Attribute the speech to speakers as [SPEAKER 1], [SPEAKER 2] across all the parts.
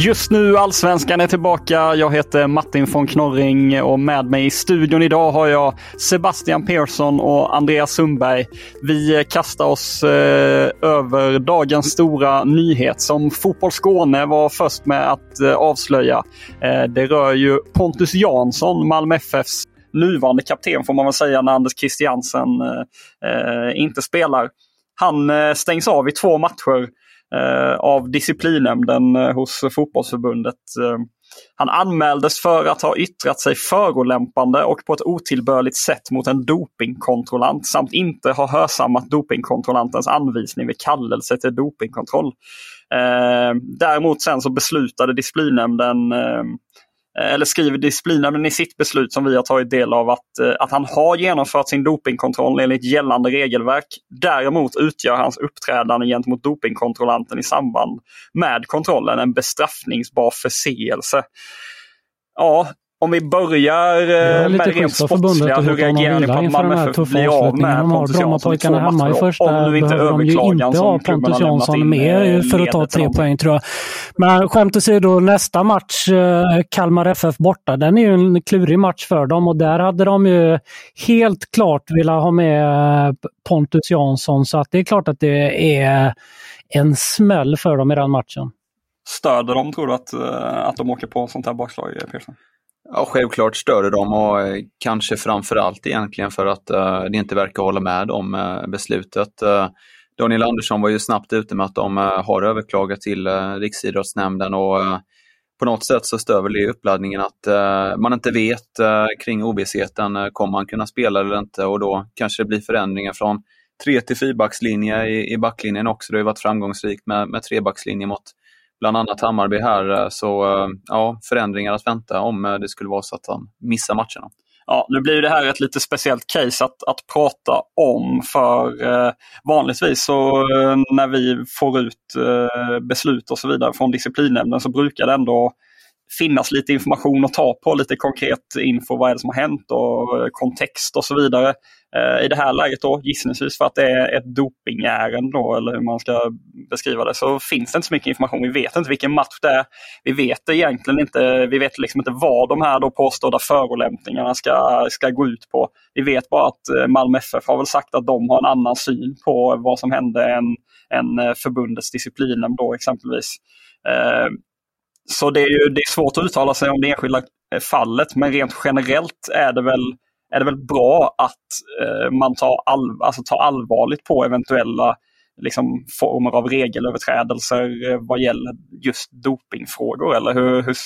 [SPEAKER 1] Just nu Allsvenskan är tillbaka. Jag heter Martin von Knorring och med mig i studion idag har jag Sebastian Persson och Andreas Sundberg. Vi kastar oss eh, över dagens stora nyhet som Fotboll Skåne var först med att eh, avslöja. Eh, det rör ju Pontus Jansson, Malmö FFs nuvarande kapten får man väl säga när Anders Christiansen eh, eh, inte spelar. Han eh, stängs av i två matcher Eh, av disciplinnämnden eh, hos fotbollsförbundet. Eh, han anmäldes för att ha yttrat sig förolämpande och på ett otillbörligt sätt mot en dopingkontrollant samt inte ha hörsammat dopingkontrollantens anvisning vid kallelse till dopingkontroll. Eh, däremot sen så beslutade disciplinnämnden Eh, Eh, eller skriver disciplinnämnden i sitt beslut som vi har tagit del av att, eh, att han har genomfört sin dopingkontroll enligt gällande regelverk. Däremot utgör hans uppträdande gentemot dopingkontrollanten i samband med kontrollen en bestraffningsbar förseelse. Ja, om vi börjar eh, med rent sportsliga, hur reagerar ni på att Malmö FF blir av med Pontus Jansson i två
[SPEAKER 2] hemma i första om nu inte behöver de ju inte ha Pontus Jansson med för att ta tre poäng tror jag. Men skämt åsido, nästa match, eh, Kalmar FF borta, den är ju en klurig match för dem och där hade de ju helt klart velat ha med eh, Pontus Jansson så att det är klart att det är en smäll för dem i den matchen.
[SPEAKER 1] Stöder de, tror du, att, att de åker på sånt här bakslag, Pearson?
[SPEAKER 3] Ja, självklart stör det dem och eh, kanske framförallt egentligen för att uh, det inte verkar hålla med om uh, beslutet. Uh, Daniel Andersson var ju snabbt ute med att de har överklagat till Riksidrottsnämnden och på något sätt så stör väl det uppladdningen att man inte vet kring ovissheten. Kommer man kunna spela eller inte? Och då kanske det blir förändringar från tre till fyrbackslinje i, i backlinjen också. Det har ju varit framgångsrikt med, med trebackslinje mot bland annat Hammarby här. Eh, så eh, ja, förändringar att vänta om eh, det skulle vara så att han missar matcherna.
[SPEAKER 1] Ja, nu blir det här ett lite speciellt case att, att prata om för eh, vanligtvis så eh, när vi får ut eh, beslut och så vidare från disciplinnämnden så brukar det ändå finnas lite information att ta på, lite konkret info, vad är det som har hänt och eh, kontext och så vidare. Eh, I det här läget då, gissningsvis för att det är ett dopingärende då, eller hur man ska beskriva det, så finns det inte så mycket information. Vi vet inte vilken match det är. Vi vet egentligen inte, vi vet liksom inte vad de här då påstådda förolämpningarna ska, ska gå ut på. Vi vet bara att eh, Malmö FF har väl sagt att de har en annan syn på vad som hände än, än förbundets disciplinen då exempelvis. Så det är, ju, det är svårt att uttala sig om det enskilda eh, fallet, men rent generellt är det väl är det väl bra att eh, man tar, all, alltså tar allvarligt på eventuella liksom, former av regelöverträdelser eh, vad gäller just dopingfrågor? Eller hur, hur,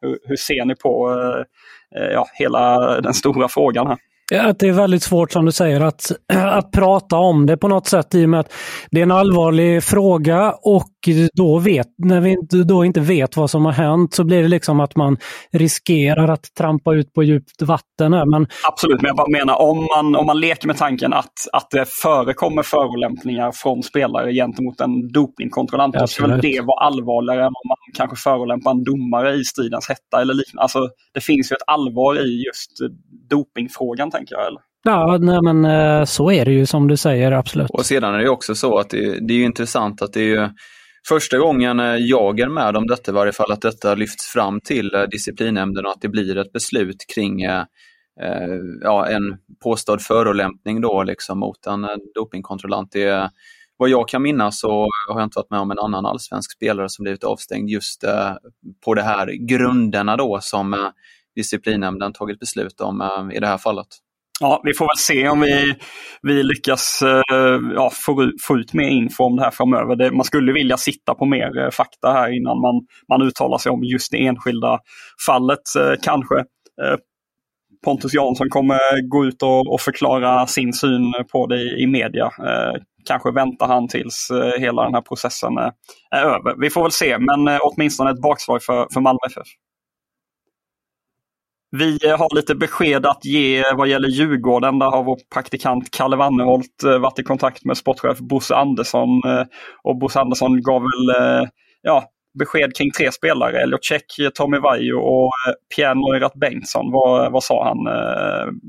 [SPEAKER 1] hur, hur ser ni på eh, eh ja, hela den stora frågan här?
[SPEAKER 2] Att det är väldigt svårt som du säger att, att prata om det på något sätt i och med att det är en allvarlig fråga och då vet, när vi då inte vet vad som har hänt så blir det liksom att man riskerar att trampa ut på djupt vatten. Här. Men...
[SPEAKER 1] Absolut, men jag bara menar om man, om man leker med tanken att, att det förekommer förolämpningar från spelare gentemot en dopingkontrollant, då skulle det vara allvarligare än om man kanske förolämpar en domare i stridens hetta eller liknande. Alltså, det finns ju ett allvar i just dopingfrågan tänker jag. Eller?
[SPEAKER 2] Ja, nej, men eh, så är det ju som du säger, absolut.
[SPEAKER 3] Och sedan är det också så att det, det är intressant att det är första gången eh, jag är med om detta i varje fall, att detta lyfts fram till eh, disciplinnämnden och att det blir ett beslut kring eh, ja, en påstådd förolämpning då liksom mot en dopingkontrollant. Det, vad jag kan minnas så har jag inte varit med om en annan allsvensk spelare som blivit avstängd just på de här grunderna då som disciplinnämnden tagit beslut om eh, i det här fallet.
[SPEAKER 1] Ja, vi får väl se om vi, vi lyckas eh, ja, få, få ut mer info om det här framöver. Det, man skulle vilja sitta på mer eh, fakta här innan man, man uttalar sig om just det enskilda fallet kanske. Pontus Jansson kommer gå ut och, och, förklara sin syn på det i, i media. kanske väntar han tills hela den här processen är, är över. Vi får väl se, men åtminstone ett bakslag för, för Malmö FF. Vi har lite besked att ge vad gäller Djurgården. Där har vår praktikant Kalle Wannerholt eh, varit i kontakt med sportchef Bosse Andersson. Eh, och Bosse Andersson gav väl eh, ja, besked kring tre spelare. Elliot Check, Tommy Vaiho och Pierre Neurath Bengtsson. Vad, vad sa han,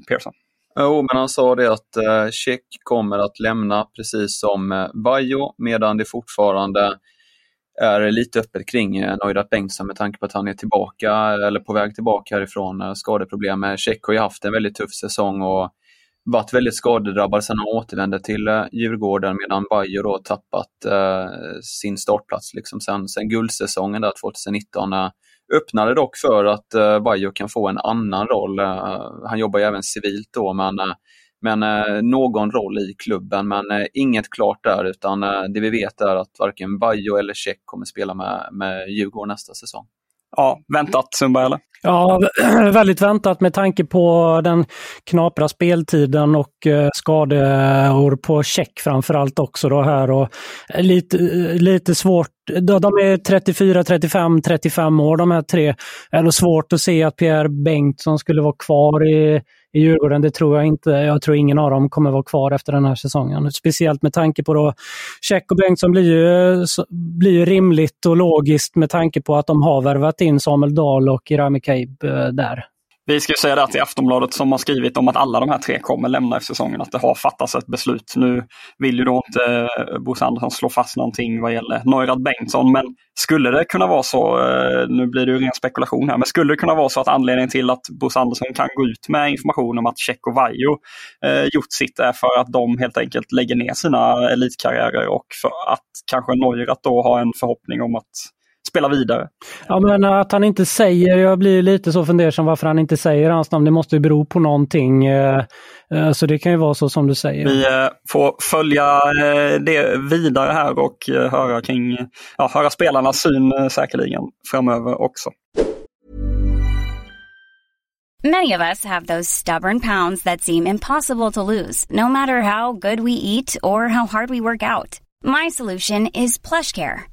[SPEAKER 1] Pearson?
[SPEAKER 3] Jo, men han sa det att Check kommer att lämna precis som Vaiho medan det fortfarande är lite öppet kring eh, Neurath Bengtsson med tanke på att han är tillbaka eller på väg tillbaka härifrån eh, skadeproblem. Tjeck har ju haft en väldigt tuff säsong och varit väldigt skadedrabbad sedan han återvände till eh, Djurgården medan Bajo då tappat eh, sin startplats liksom sen, sen guldsäsongen där 2019. Eh, öppnade dock för att eh, Bajo kan få en annan roll. Eh, han jobbar ju även civilt då men eh, men eh, någon roll i klubben. Men eh, inget klart där utan eh, det vi vet är att varken Bajo eller Check kommer spela med, med Djurgården nästa säsong.
[SPEAKER 1] Ja, väntat Sundberg eller?
[SPEAKER 2] Ja, väldigt väntat med tanke på den knapra speltiden och skador på check framförallt också då här. Och lite, lite svårt. De är 34, 35, 35 år de här tre. Det är nog svårt att se att Pierre Bengtsson skulle vara kvar i i Djurgården. Det tror jag inte. Jag tror ingen av dem kommer vara kvar efter den här säsongen. Speciellt med tanke på då Check och Bengtsson blir ju, blir ju rimligt och logiskt med tanke på att de har värvat in Samuel Dahl och Rami Kaib eh, där.
[SPEAKER 1] Vi ska säga det till Aftonbladet som har skrivit om att alla de här tre kommer lämna efter säsongen, att det har fattats ett beslut. Nu vill ju då inte eh, Bosse Andersson slå fast någonting vad gäller Neurath Bengtsson, men skulle det kunna vara så, eh, nu blir det ju ren spekulation här, men skulle det kunna vara så att anledningen till att Bosse Andersson kan gå ut med information om att Tjechovajo och eh, gjort sitt är för att de helt enkelt lägger ner sina elitkarriärer och för att kanske Neurath då har en förhoppning om att spela vidare.
[SPEAKER 2] Ja, men att han inte säger, jag blir lite så fundersam varför han inte säger hans namn. Det måste ju bero på någonting. Eh, eh, så det kan ju vara så som du säger.
[SPEAKER 1] Vi eh, får följa det vidare här och höra kring, ja, höra spelarnas syn säkerligen framöver också.
[SPEAKER 4] Many of us have those stubborn pounds that seem impossible to lose, no matter how good we eat or how hard we work out. My solution is plush care.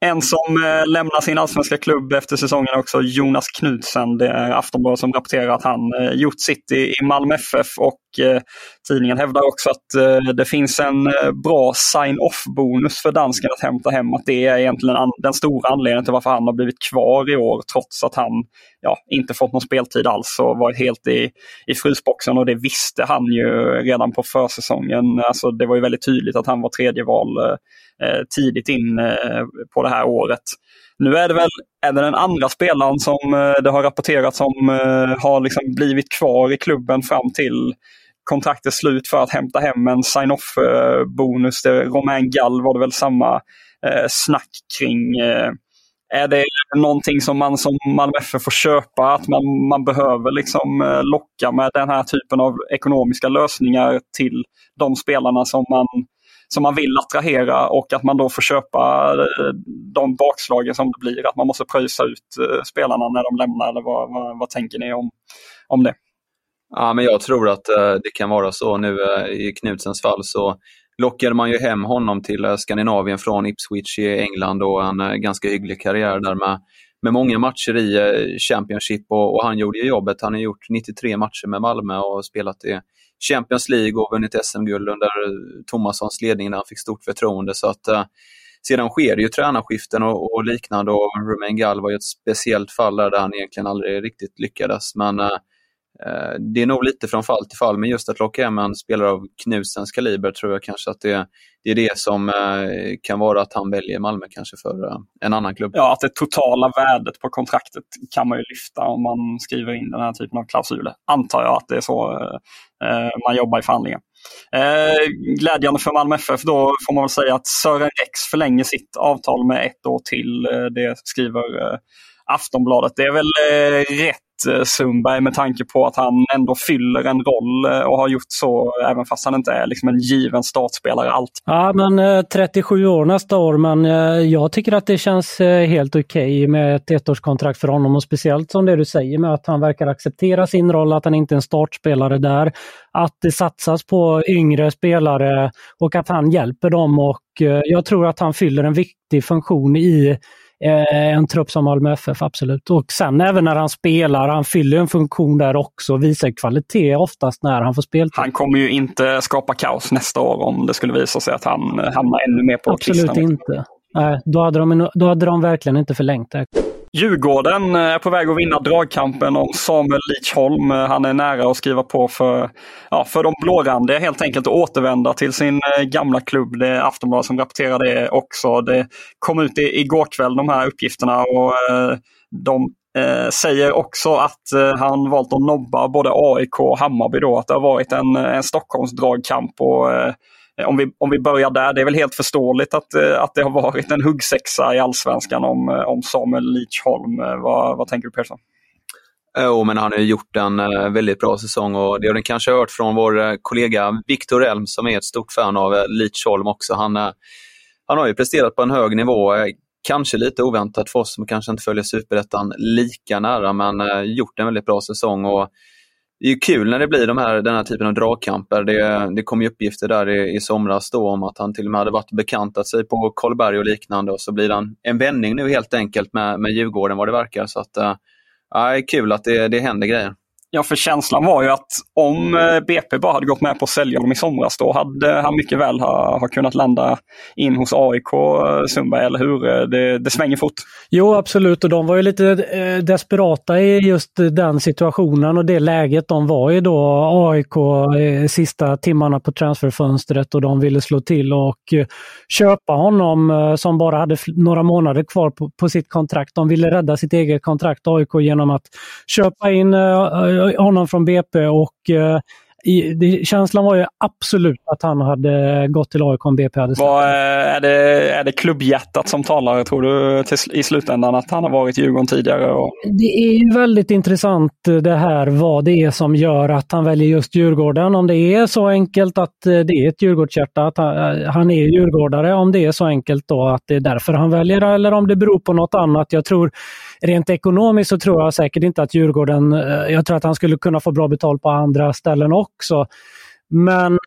[SPEAKER 1] En som eh, lämnar sin allsvenska klubb efter säsongen är också Jonas Knudsen. Det är Aftonbladet som rapporterar att han eh, gjort sitt i, i Malmö FF och Eh, tidningen hävdar också att eh, det finns en eh, bra sign-off-bonus för dansken att hämta hem. Att det är egentligen den stora anledningen till varför han har blivit kvar i år trots att han ja, inte fått någon speltid alls och varit helt i, i frysboxen och det visste han ju redan på försäsongen. Alltså, det var ju väldigt tydligt att han var tredje val eh, tidigt in eh, på det här året. Nu är det väl även den andra spelaren som det har rapporterats om har liksom blivit kvar i klubben fram till kontraktet slut för att hämta hem en sign-off-bonus. Romain Gall var det väl samma eh, snack kring. Eh, är det någonting som man som Malmö FF får köpa? Att man, man behöver liksom eh, locka med den här typen av ekonomiska lösningar till de spelarna som man, som man vill attrahera och att man då får köpa eh, de bakslagen som det blir. Att man måste pröjsa ut eh, spelarna när de lämnar. Eller vad, vad, vad tänker ni om, om det?
[SPEAKER 3] Ja, men jag tror att eh, det kan vara så nu eh, i Knutsens fall. så lockade man ju hem honom till eh, Skandinavien från Ipswich i England och en ganska hygglig karriär där med, med många matcher i Championship och, och han gjorde ju jobbet. Han har gjort 93 matcher med Malmö och spelat i Champions League och vunnit SM-guld under Thomassons ledning där han fick stort förtroende. Så att, eh, sedan sker det ju tränarskiften och, och liknande och Romain Gall var ju ett speciellt fall där han egentligen aldrig riktigt lyckades. Men Eh, Eh, det är nog lite från fall till fall, men just att locka hem en spelare av Knusens kaliber tror jag kanske att det, det är det som eh, kan vara att han väljer Malmö kanske för eh, en annan klubb.
[SPEAKER 1] Ja, att det totala värdet på kontraktet kan man ju lyfta om man skriver in den här typen av klausuler. Antar jag att det är så man jobbar i förhandlingar. glädjande för Malmö FF då får man väl säga att Sören Rex förlänger sitt avtal med ett år till. det skriver Aftonbladet. Det är väl rätt Eh, Sundberg med tanke på att han ändå fyller en roll eh, och har gjort så även fast han inte är liksom en given startspelare allt.
[SPEAKER 2] Ja, men eh, 37 år nästa år, men jag tycker att det känns helt okej okay med ett ettårskontrakt för honom och speciellt som det du säger med att han verkar acceptera sin roll, att han inte är en startspelare där. Att det satsas på yngre spelare och att han hjälper dem och jag tror att han fyller en viktig funktion i en trupp som Malmö FF, absolut. Och sen även när han spelar, han fyller en funktion där också, visar kvalitet oftast när han får speltid.
[SPEAKER 1] Han kommer ju inte skapa kaos nästa år om det skulle visa sig att han hamnar ännu mer på
[SPEAKER 2] Absolut
[SPEAKER 1] listan.
[SPEAKER 2] inte. Nej, då hade, de, då hade de verkligen inte förlängt det.
[SPEAKER 1] Djurgården eh, är på väg att vinna dragkampen om Samuel Lichholm. Eh, han är nära att skriva på för, ja, för de blårandiga helt enkelt och återvända till sin eh, gamla klubb. Det är Aftonbladet som rapporterar det också. Det kom ut igår kväll de här uppgifterna och de säger också att han valt att nobba både AIK och Hammarby då. Att det har varit en, en Stockholms dragkamp och Eh, om vi, om vi börjar där, det är väl helt förståeligt att, eh, att det har varit en huggsexa i allsvenskan om, eh, om Samuel Leachholm. Vad, vad tänker du Persson?
[SPEAKER 3] Jo, men han har gjort en väldigt bra säsong och det har ni kanske hört från vår kollega Viktor Elm som är ett stort fan av Leachholm också. Han, han har ju presterat på en hög nivå. Kanske lite oväntat för oss som kanske inte följer Superettan lika nära, men gjort en väldigt bra säsong. Och det är kul när det blir de här, den här typen av dragkamper. Det, det kom ju uppgifter där i, i somras då om att han till och med hade varit bekantat sig på Karlberg och liknande och så blir det en vändning nu helt enkelt med, med Djurgården vad det verkar. Så att, äh, kul att det, det händer grejer.
[SPEAKER 1] Ja, för känslan var ju att om eh, BP bara hade gått med på att sälja dem i somras då hade han mycket väl ha, ha kunnat landa in hos AIK, Sundberg, eh, eller hur? Eh, det, det svänger fort.
[SPEAKER 2] Jo, absolut. Och de var ju lite eh, desperata i just den situationen och det läget. De var ju då AIK eh, sista timmarna på transferfönstret och de ville slå till och eh, köpa honom som bara hade några månader kvar på, på, sitt kontrakt. De ville rädda sitt eget kontrakt, AIK, genom att köpa in Eh, honom från BP och eh, i, det, känslan var ju absolut att han hade gått till AIK om BP hade
[SPEAKER 1] Vad, är, det, är det klubbhjärtat som talar, tror du, till, i slutändan att han har varit i Djurgården tidigare? Och...
[SPEAKER 2] Det är väldigt intressant det här vad det är som gör att han väljer just Djurgården. Om det är så enkelt att det är ett Djurgårdshjärta, att han är djurgårdare, om det är så enkelt då att det är därför han väljer eller om det beror på något annat. Jag tror rent ekonomiskt så tror jag säkert inte att Djurgården, eh, jag tror att han skulle kunna få bra betalt på andra ställen också. Men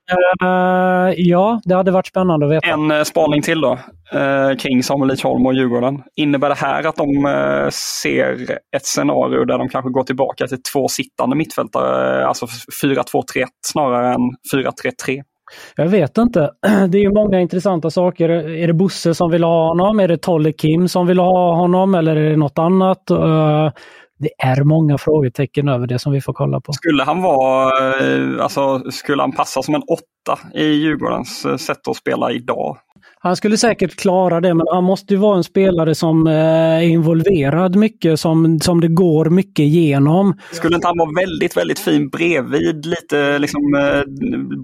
[SPEAKER 2] äh, ja, det hade varit spännande att veta.
[SPEAKER 1] En äh, spaning till då äh, kring Samuel Lidsholm och Djurgården. Innebär det här att de äh, ser ett scenario där de kanske går tillbaka till två sittande mittfältare, alltså 4-2-3-1 snarare än 4-3-3?
[SPEAKER 2] Jag vet inte. Det är många intressanta saker. Är det Bosse som vill ha honom? Är det Tolle Kim som vill ha honom? Eller är det något annat? Det är många frågetecken över det som vi får kolla på.
[SPEAKER 1] Skulle han vara, eh, alltså skulle han passa som en åtta i Djurgårdens eh, sätt att spela idag,
[SPEAKER 2] han skulle säkert klara det, men han måste ju vara en spelare som eh, är involverad mycket, som, som det går mycket igenom.
[SPEAKER 1] Skulle inte han vara väldigt, väldigt fin bredvid, lite liksom eh,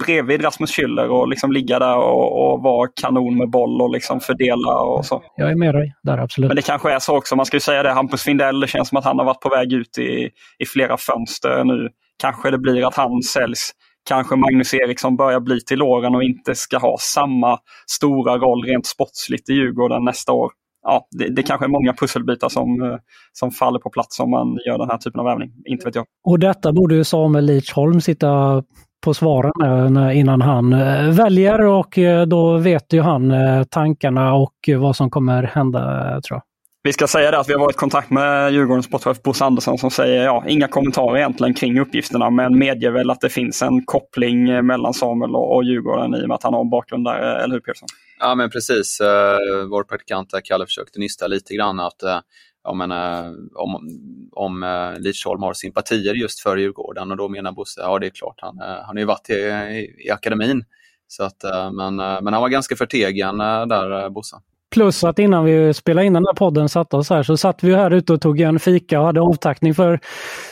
[SPEAKER 1] bredvid Rasmus Schüller och liksom ligga där och, och vara kanon med boll och liksom fördela och så?
[SPEAKER 2] Jag är med dig där, absolut.
[SPEAKER 1] Men det kanske är så också, man ska ju säga det, Hampus Findell, känns som att han har varit på väg ut i, i flera fönster nu. Kanske det blir att han säljs kanske Magnus Eriksson börjar bli till åren och inte ska ha samma stora roll rent sportsligt i Djurgården nästa år. Ja, det, det kanske är många pusselbitar som, eh, som faller på plats om man gör den här typen av värvning. Inte vet jag.
[SPEAKER 2] Och detta borde ju Samuel Lidsholm sitta på svaren eh, innan han eh, väljer och då vet ju han tankarna och vad som kommer hända tror jag.
[SPEAKER 1] Vi ska säga det att vi har varit i kontakt med Djurgårdens sportchef Bosse Andersson som säger ja, inga kommentarer egentligen kring uppgifterna men medger väl att det finns en koppling eh, mellan Samuel och, Djurgården i och med att han har en bakgrund där, eh, eller hur Pearson?
[SPEAKER 3] Ja men precis. Eh, vår praktikant Kalle försökte nysta lite grann att uh, ja, men, om, om Lidsholm har sympatier just för Djurgården och då menar Bosse, ja det är klart, han, han har ju varit i, i, i akademin. Så att, men, men han var ganska förtegen där, Bosse.
[SPEAKER 2] Plus att innan vi spelade in den här podden satte oss här så satt vi här ute och tog en fika och hade avtackning för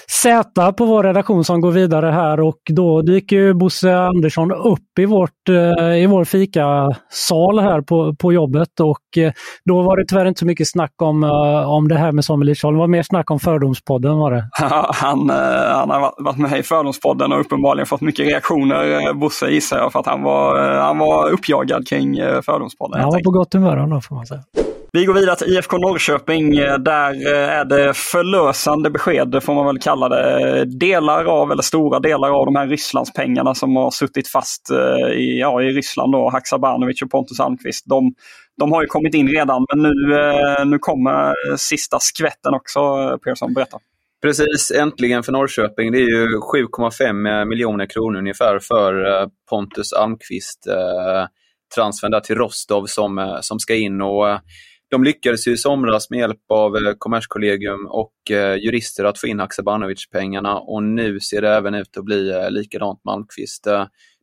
[SPEAKER 2] Z på vår redaktion som går vidare här och då dyker ju Bosse Andersson upp i, vårt, eh, i vår fikasal här på, på jobbet och eh, då var det tyvärr inte så mycket snack om, eh, om det här med Samuel Lidsholm. Det var mer snack om Fördomspodden var det.
[SPEAKER 1] han, han har varit med i Fördomspodden och uppenbarligen fått mycket reaktioner, Bosse gissar jag, för att han var, han var uppjagad kring Fördomspodden.
[SPEAKER 2] Han var på gott humör får man säga.
[SPEAKER 1] Vi går vidare till IFK Norrköping. Där är det förlösande besked, får man väl kalla det. Delar av, eller stora delar av de här Rysslandspengarna som har suttit fast eh, i, ja, i Ryssland, då, Haksabanovic och Pontus Almqvist. De, de har ju kommit in redan, men nu, eh, nu kommer sista skvätten också. Persson, berätta.
[SPEAKER 3] Precis, äntligen för Norrköping. Det är ju 7,5 miljoner kronor ungefär för eh, Pontus Almqvist transfern där till Rostov som, eh, som ska in. och eh, de lyckades ju i somras med hjälp av eh, Kommerskollegium och jurister att få in Haksabanovic-pengarna och nu ser det även ut att bli likadant Malmqvist.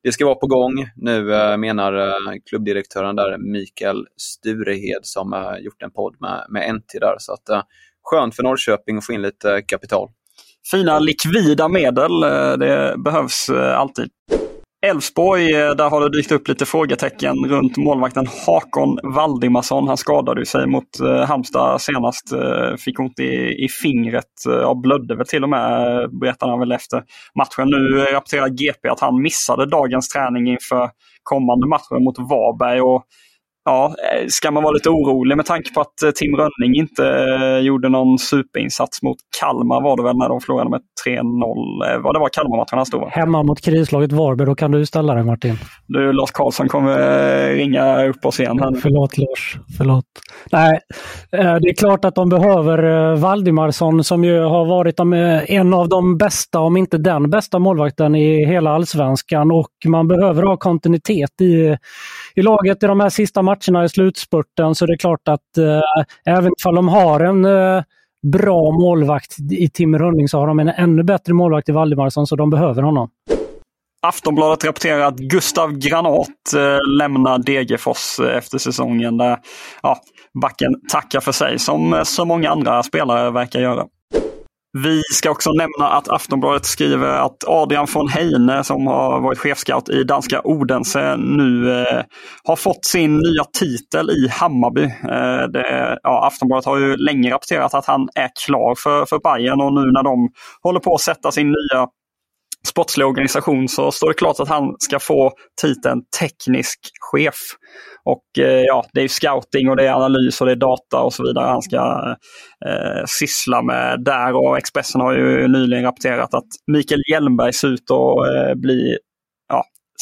[SPEAKER 3] Det ska vara på gång nu menar klubbdirektören där Mikael Sturehed som gjort en podd med, med NT där. Så att, skönt för Norrköping att få in lite kapital.
[SPEAKER 1] Fina likvida medel, det behövs alltid. Elfsborg, eh, där har det dykt upp lite frågetecken runt målvakten Hakon Valdimarsson. Han skadade sig mot eh, Halmstad senast, eh, fick ont i, i fingret, ja, blödde väl till och med, berättade han väl efter matchen. Nu rapporterar GP att han missade dagens träning inför kommande matchen mot Varberg. Och Ja, eh, ska man vara lite orolig med tanke på att eh, Tim Rönning inte eh, gjorde någon superinsats mot Kalmar var det väl när de förlorade med 3-0. Vad det var Kalmar-matchen han stod
[SPEAKER 2] Hemma mot krislaget Varberg, då kan du ställa dig Martin.
[SPEAKER 1] Du, Lars Karlsson kommer ringa upp oss igen. Här.
[SPEAKER 2] Förlåt Lars, förlåt. Nej, det är klart att de behöver Valdimarsson som ju har varit en av de bästa, om inte den bästa målvakten i hela allsvenskan och man behöver ha kontinuitet i, i laget i de här sista matcherna matcherna i slutspurten så det är klart att eh, även om de har en eh, bra målvakt i Tim Rönning så har de en ännu bättre målvakt i Valdemarsson så de behöver honom.
[SPEAKER 1] Aftonbladet rapporterar att Gustav Granat eh, lämnar Degerfors eh, efter säsongen. Där, ja, backen tackar för sig, som eh, så många andra spelare verkar göra. Vi ska också nämna att Aftonbladet skriver att Adrian von Heine som har varit chefscout i danska Odense nu eh, har fått sin nya titel i Hammarby. Eh, det, ja, Aftonbladet har ju länge rapporterat att han är klar för, för Bayern och nu när de håller på att sätta sin nya sportslig organisation så står det klart att han ska få titeln teknisk chef. Och eh, ja, det är scouting och det är analys och det är data och så vidare han ska eh, syssla med där. Och Expressen har ju nyligen rapporterat att Mikael Hjelmberg ser ut att eh, bli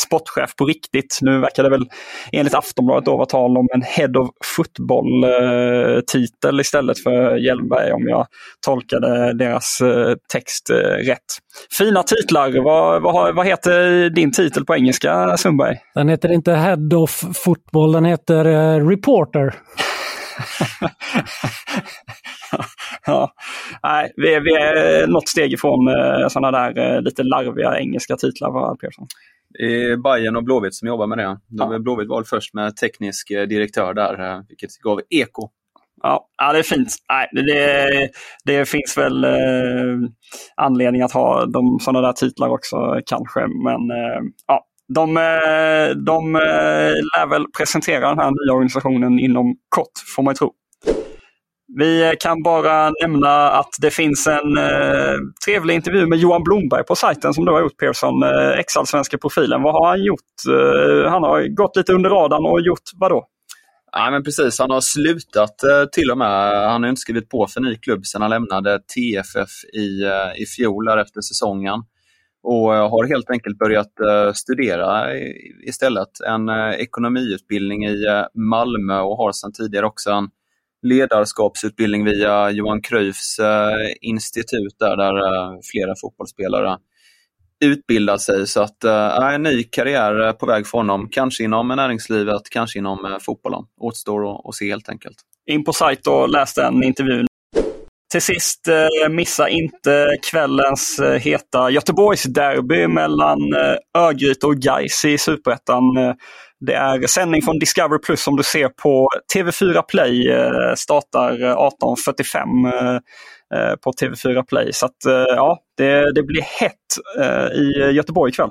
[SPEAKER 1] sportchef på riktigt. Nu verkar det väl enligt Aftonbladet då vara tal om en Head of Football-titel istället för Hjelmberg om jag tolkade deras eh, text eh, rätt. Fina titlar. Vad, vad, vad heter din titel på engelska Sundberg?
[SPEAKER 2] Den heter inte Head of Football, den heter uh, Reporter.
[SPEAKER 1] ja, nej, vi, är, vi är något steg ifrån sådana där lite larviga engelska titlar, va, Persson?
[SPEAKER 3] Är Bayern och Blåvitt som jobbar med det. De, ja. Blåvitt var först med teknisk eh, direktör där, eh, vilket gav eko.
[SPEAKER 1] Ja, ja det är fint. Nej, det, det finns väl eh, anledning att ha de, sådana där titlar också kanske. Men eh, ja, de, de lär väl presentera den här nya organisationen inom kort, får man tro. Vi kan bara nämna att det finns en eh, trevlig intervju med Johan Blomberg på sajten som du har gjort Persson, eh, ex-allsvenska profilen. Vad har han gjort? Eh, han har gått lite under radarn och gjort vad då?
[SPEAKER 3] Ja, men precis, han har slutat eh, till och med. Han har inte skrivit på för ny klubb sedan han lämnade TFF i, eh, i fjol efter säsongen. Och eh, har helt enkelt börjat eh, studera istället. En ekonomiutbildning i Malmö och har sedan tidigare också en ledarskapsutbildning via Johan Cruyffs eh, institut där, där eh, flera fotbollsspelare utbildar sig. Så att eh, en ny karriär eh, på väg för honom. Kanske inom näringslivet, kanske inom eh, fotbollen. Återstår att se helt enkelt.
[SPEAKER 1] In på sajt och läs den intervjun. Till sist, eh, missa inte kvällens eh, heta Göteborgsderby mellan Örgryte och Gais i Superettan. Det är sändning från Discovery Plus som du ser på TV4 Play. Eh, startar eh, 18.45 eh, på TV4 Play. Så att, ja, det, det blir hett i Göteborg ikväll.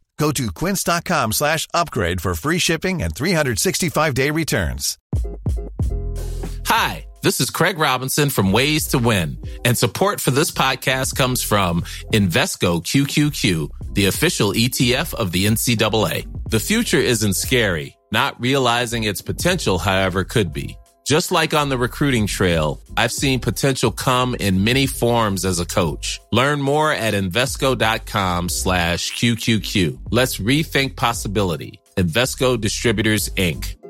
[SPEAKER 5] Go to quince.com slash upgrade for free shipping and 365-day returns.
[SPEAKER 6] Hi, this is Craig Robinson from Ways to Win, and support for this podcast comes from Invesco QQQ, the official ETF of the NCAA. The future isn't scary. Not realizing its potential, however, could be. Just like on the recruiting trail, I've seen potential come in many forms as a coach. Learn more at Invesco.com slash QQQ. Let's rethink possibility. Investco Distributors, Inc.